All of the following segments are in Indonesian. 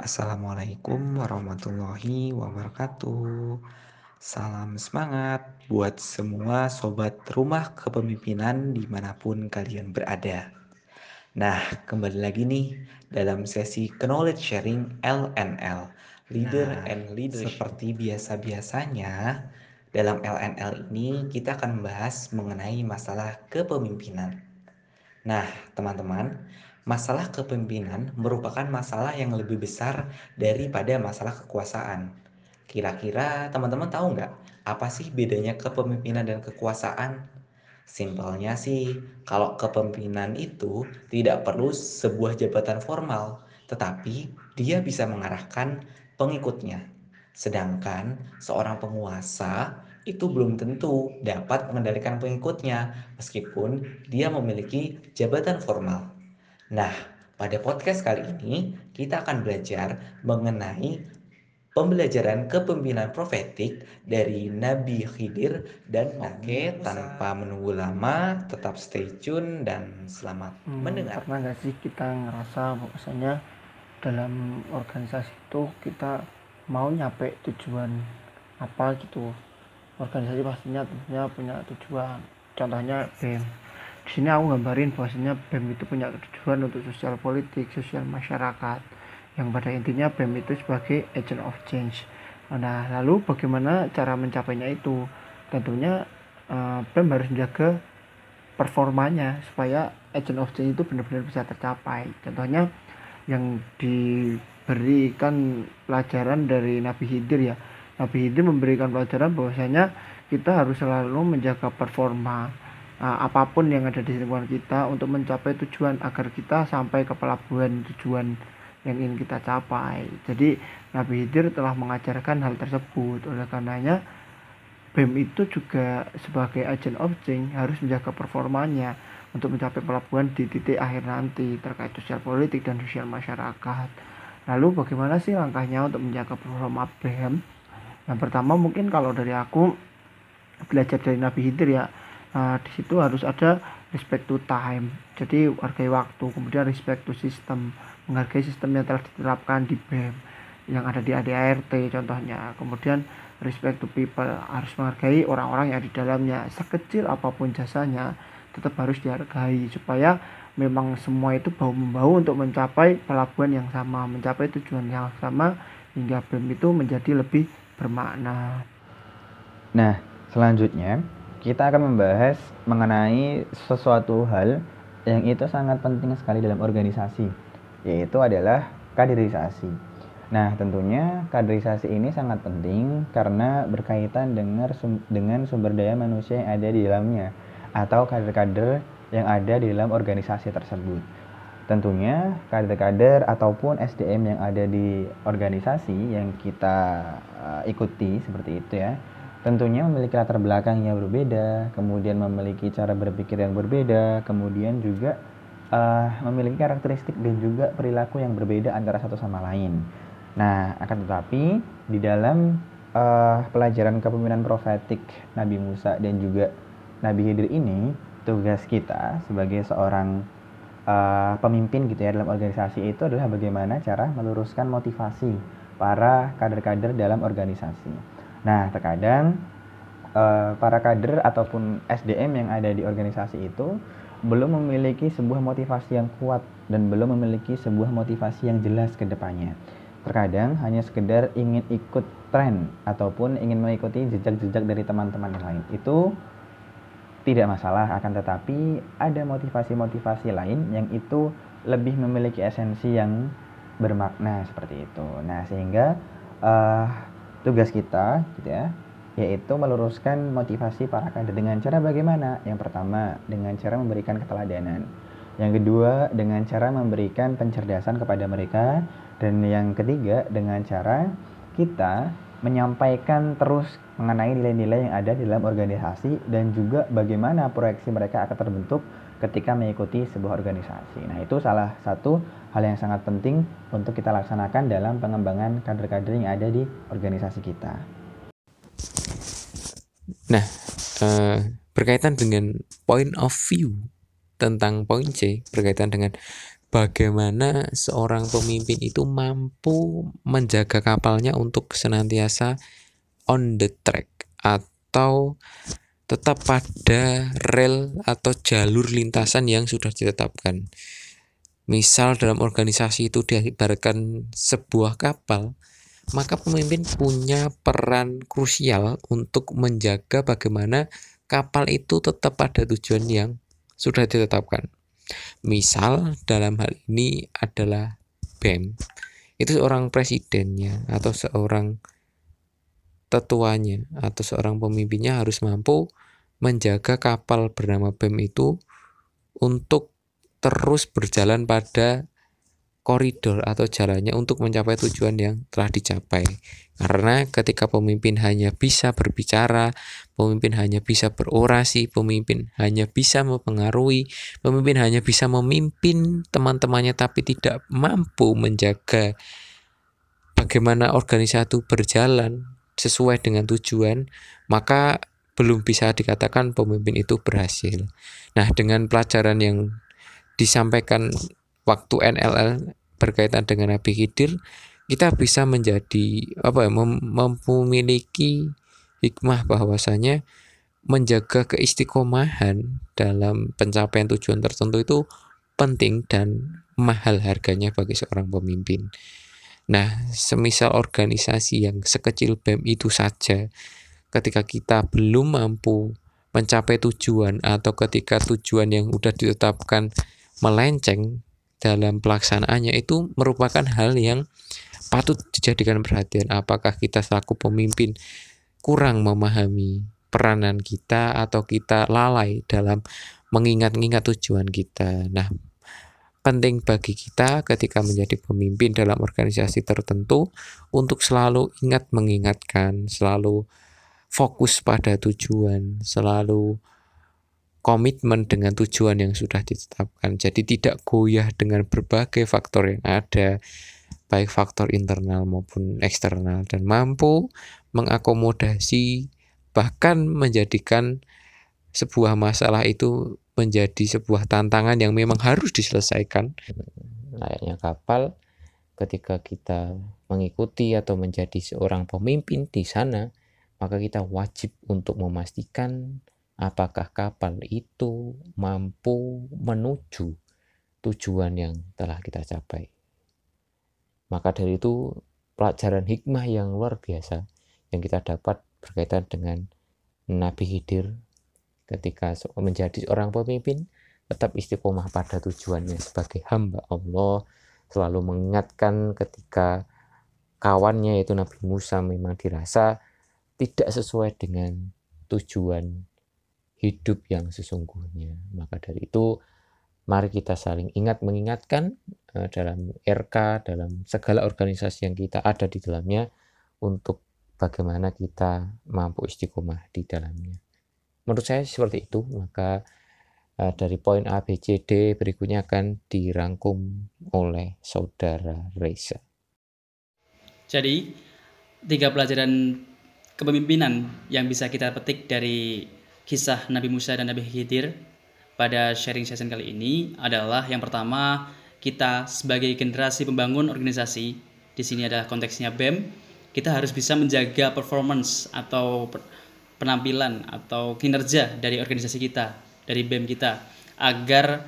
Assalamualaikum warahmatullahi wabarakatuh. Salam semangat buat semua sobat rumah kepemimpinan di mana pun kalian berada. Nah, kembali lagi nih dalam sesi Knowledge Sharing LNL, Leader Nah, and Leadership. Seperti biasa-biasanya, dalam LNL ini kita akan membahas mengenai masalah kepemimpinan. Nah, teman-teman, masalah kepemimpinan merupakan masalah yang lebih besar daripada masalah kekuasaan. Kira-kira teman-teman tahu nggak apa sih bedanya kepemimpinan dan kekuasaan? Simpelnya sih, kalau kepemimpinan itu tidak perlu sebuah jabatan formal, tetapi dia bisa mengarahkan pengikutnya. Sedangkan seorang penguasa itu belum tentu dapat mengendalikan pengikutnya meskipun dia memiliki jabatan formal. Nah, pada podcast kali ini kita akan belajar mengenai pembelajaran kepemimpinan profetik dari Nabi Khidir dan Oke, tanpa menunggu lama, tetap stay tune dan selamat hmm, mendengar. Pernah nggak sih kita ngerasa bahwasanya dalam organisasi itu kita mau nyampe tujuan apa gitu? Organisasi pastinya tentunya punya tujuan. Contohnya BEM sini aku gambarin bahwasanya BEM itu punya tujuan untuk sosial politik sosial masyarakat. Yang pada intinya BEM itu sebagai agent of change. Nah lalu bagaimana cara mencapainya itu? Tentunya uh, BEM harus menjaga performanya supaya agent of change itu benar-benar bisa tercapai. Contohnya yang diberikan pelajaran dari Nabi Hidir ya. Nabi Hidir memberikan pelajaran bahwasanya kita harus selalu menjaga performa uh, apa pun yang ada di lingkungan kita untuk mencapai tujuan agar kita sampai ke pelabuhan tujuan yang ingin kita capai. Jadi Nabi Hidir telah mengajarkan hal tersebut. Oleh karenanya BEM itu juga sebagai agent of change harus menjaga performanya untuk mencapai pelabuhan di titik akhir nanti terkait sosial politik dan sosial masyarakat. Lalu bagaimana sih langkahnya untuk menjaga performa BEM? Yang pertama mungkin kalau dari aku belajar dari Nabi Hidir ya uh, di situ harus ada respect to time. Jadi hargai waktu kemudian respect to system. Menghargai sistem yang telah diterapkan di BEM yang ada di ADART contohnya. Kemudian respect to people harus menghargai orang-orang yang di dalamnya. Sekecil apa pun jasanya tetap harus dihargai supaya memang semua itu bau membau untuk mencapai pelabuhan yang sama mencapai tujuan yang sama hingga BEM itu menjadi lebih bermakna. Nah, selanjutnya kita akan membahas mengenai sesuatu hal yang itu sangat penting sekali dalam organisasi, yaitu adalah kaderisasi. Nah, tentunya kaderisasi ini sangat penting karena berkaitan dengan dengan sumber daya manusia yang ada di dalamnya atau kader-kader yang ada di dalam organisasi tersebut. Tentunya kader-kader ataupun SDM yang ada di organisasi yang kita uh, ikuti seperti itu ya. Tentunya memiliki latar belakang yang berbeda, kemudian memiliki cara berpikir yang berbeda, kemudian juga uh, memiliki karakteristik dan juga perilaku yang berbeda antara satu sama lain. Nah, akan tetapi di dalam uh, pelajaran kepemimpinan profetik Nabi Musa dan juga Nabi Hidir ini, tugas kita sebagai seorang uh, pemimpin gitu ya dalam organisasi itu adalah bagaimana cara meluruskan motivasi para kader-kader dalam organisasi. Nah, terkadang uh, para kader ataupun SDM yang ada di organisasi itu belum memiliki sebuah motivasi yang kuat dan belum memiliki sebuah motivasi yang jelas ke depannya. Terkadang hanya sekedar ingin ikut tren ataupun ingin mengikuti jejak-jejak dari teman-teman yang lain. Itu tidak masalah akan tetapi ada motivasi-motivasi lain yang itu lebih memiliki esensi yang bermakna seperti itu nah sehingga uh, tugas kita gitu ya yaitu meluruskan motivasi para kader. Dengan cara bagaimana? Yang pertama dengan cara memberikan keteladanan. Yang kedua dengan cara memberikan pencerdasan kepada mereka. Dan yang ketiga dengan cara kita menyampaikan terus mengenai nilai-nilai yang ada di dalam organisasi dan juga bagaimana proyeksi mereka akan terbentuk ketika mengikuti sebuah organisasi. Nah, itu salah satu hal yang sangat penting untuk kita laksanakan dalam pengembangan kader-kader yang ada di organisasi kita. Nah, uh, berkaitan dengan point of view tentang poin C berkaitan dengan bagaimana seorang pemimpin itu mampu menjaga kapalnya untuk senantiasa on the track atau tetap pada rel atau jalur lintasan yang sudah ditetapkan. Misal dalam organisasi itu diibaratkan sebuah kapal, maka pemimpin punya peran krusial untuk menjaga bagaimana kapal itu tetap pada tujuan yang sudah ditetapkan. Misal dalam hal ini adalah BEM. Itu seorang presidennya atau seorang tetuanya atau seorang pemimpinnya harus mampu menjaga kapal bernama BEM itu untuk terus berjalan pada koridor atau jalannya untuk mencapai tujuan yang telah dicapai. Karena ketika pemimpin hanya bisa berbicara, pemimpin hanya bisa berorasi, pemimpin hanya bisa mempengaruhi, pemimpin hanya bisa memimpin teman-temannya tapi tidak mampu menjaga bagaimana organisasi itu berjalan sesuai dengan tujuan, maka belum bisa dikatakan pemimpin itu berhasil. Nah, dengan pelajaran yang disampaikan waktu NLL berkaitan dengan Nabi Khidir kita bisa menjadi apa ya mem memiliki hikmah bahwasanya menjaga keistiqomahan dalam pencapaian tujuan tertentu itu penting dan mahal harganya bagi seorang pemimpin. Nah, semisal organisasi yang sekecil BEM itu saja ketika kita belum mampu mencapai tujuan atau ketika tujuan yang sudah ditetapkan melenceng dalam pelaksanaannya itu merupakan hal yang patut dijadikan perhatian apakah kita selaku pemimpin kurang memahami peranan kita atau kita lalai dalam mengingat-ingat tujuan kita. Nah, penting bagi kita ketika menjadi pemimpin dalam organisasi tertentu untuk selalu ingat mengingatkan, selalu fokus pada tujuan, selalu komitmen dengan tujuan yang sudah ditetapkan. Jadi tidak goyah dengan berbagai faktor yang ada, baik faktor internal maupun eksternal dan mampu mengakomodasi bahkan menjadikan sebuah masalah itu menjadi sebuah tantangan yang memang harus diselesaikan. Layaknya kapal ketika kita mengikuti atau menjadi seorang pemimpin di sana, maka kita wajib untuk memastikan apakah kapal itu mampu menuju tujuan yang telah kita capai. Maka dari itu pelajaran hikmah yang luar biasa yang kita dapat berkaitan dengan Nabi Khidir ketika menjadi seorang pemimpin tetap istiqomah pada tujuannya sebagai hamba Allah selalu mengingatkan ketika kawannya yaitu Nabi Musa memang dirasa tidak sesuai dengan tujuan hidup yang sesungguhnya. Maka dari itu, mari kita saling ingat mengingatkan uh, dalam RK, dalam segala organisasi yang kita ada di dalamnya untuk bagaimana kita mampu istiqomah di dalamnya. Menurut saya seperti itu, maka uh, dari poin A, B, C, D berikutnya akan dirangkum oleh saudara Reza. Jadi, tiga pelajaran kepemimpinan yang bisa kita petik dari kisah Nabi Musa dan Nabi Khidir pada sharing session kali ini adalah yang pertama kita sebagai generasi pembangun organisasi di sini adalah konteksnya BEM kita harus bisa menjaga performance atau penampilan atau kinerja dari organisasi kita dari BEM kita agar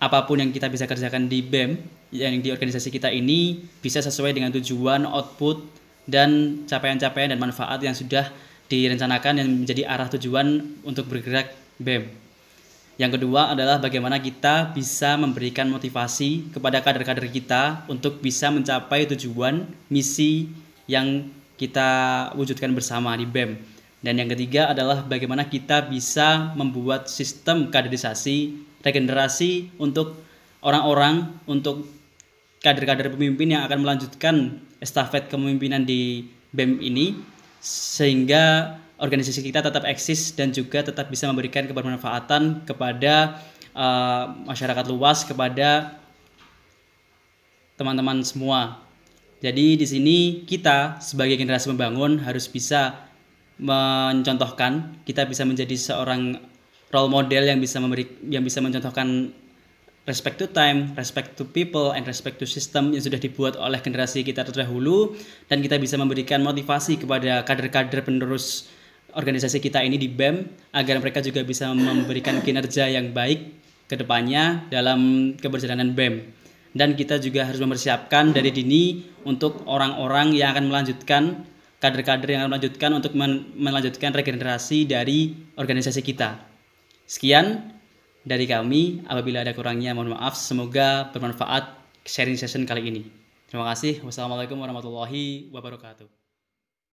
apa pun yang kita bisa kerjakan di BEM yang di organisasi kita ini bisa sesuai dengan tujuan output dan capaian-capaian dan manfaat yang sudah direncanakan yang menjadi arah tujuan untuk bergerak BEM. Yang kedua adalah bagaimana kita bisa memberikan motivasi kepada kader-kader kita untuk bisa mencapai tujuan misi yang kita wujudkan bersama di BEM. Dan yang ketiga adalah bagaimana kita bisa membuat sistem kaderisasi, regenerasi untuk orang-orang, untuk kader-kader pemimpin yang akan melanjutkan estafet kepemimpinan di BEM ini sehingga organisasi kita tetap eksis dan juga tetap bisa memberikan kebermanfaatan kepada uh, masyarakat luas kepada teman-teman semua. Jadi di sini kita sebagai generasi membangun harus bisa mencontohkan, kita bisa menjadi seorang role model yang bisa memberi yang bisa mencontohkan respect to time, respect to people, and respect to system yang sudah dibuat oleh generasi kita terdahulu dan kita bisa memberikan motivasi kepada kader-kader penerus organisasi kita ini di BEM agar mereka juga bisa memberikan kinerja yang baik ke depannya dalam keberjalanan BEM. Dan kita juga harus mempersiapkan dari dini untuk orang-orang yang akan melanjutkan kader-kader yang akan melanjutkan untuk melanjutkan regenerasi dari organisasi kita. Sekian dari kami. Apabila ada kurangnya mohon maaf. Semoga bermanfaat sharing session kali ini. Terima kasih. Wassalamualaikum warahmatullahi wabarakatuh.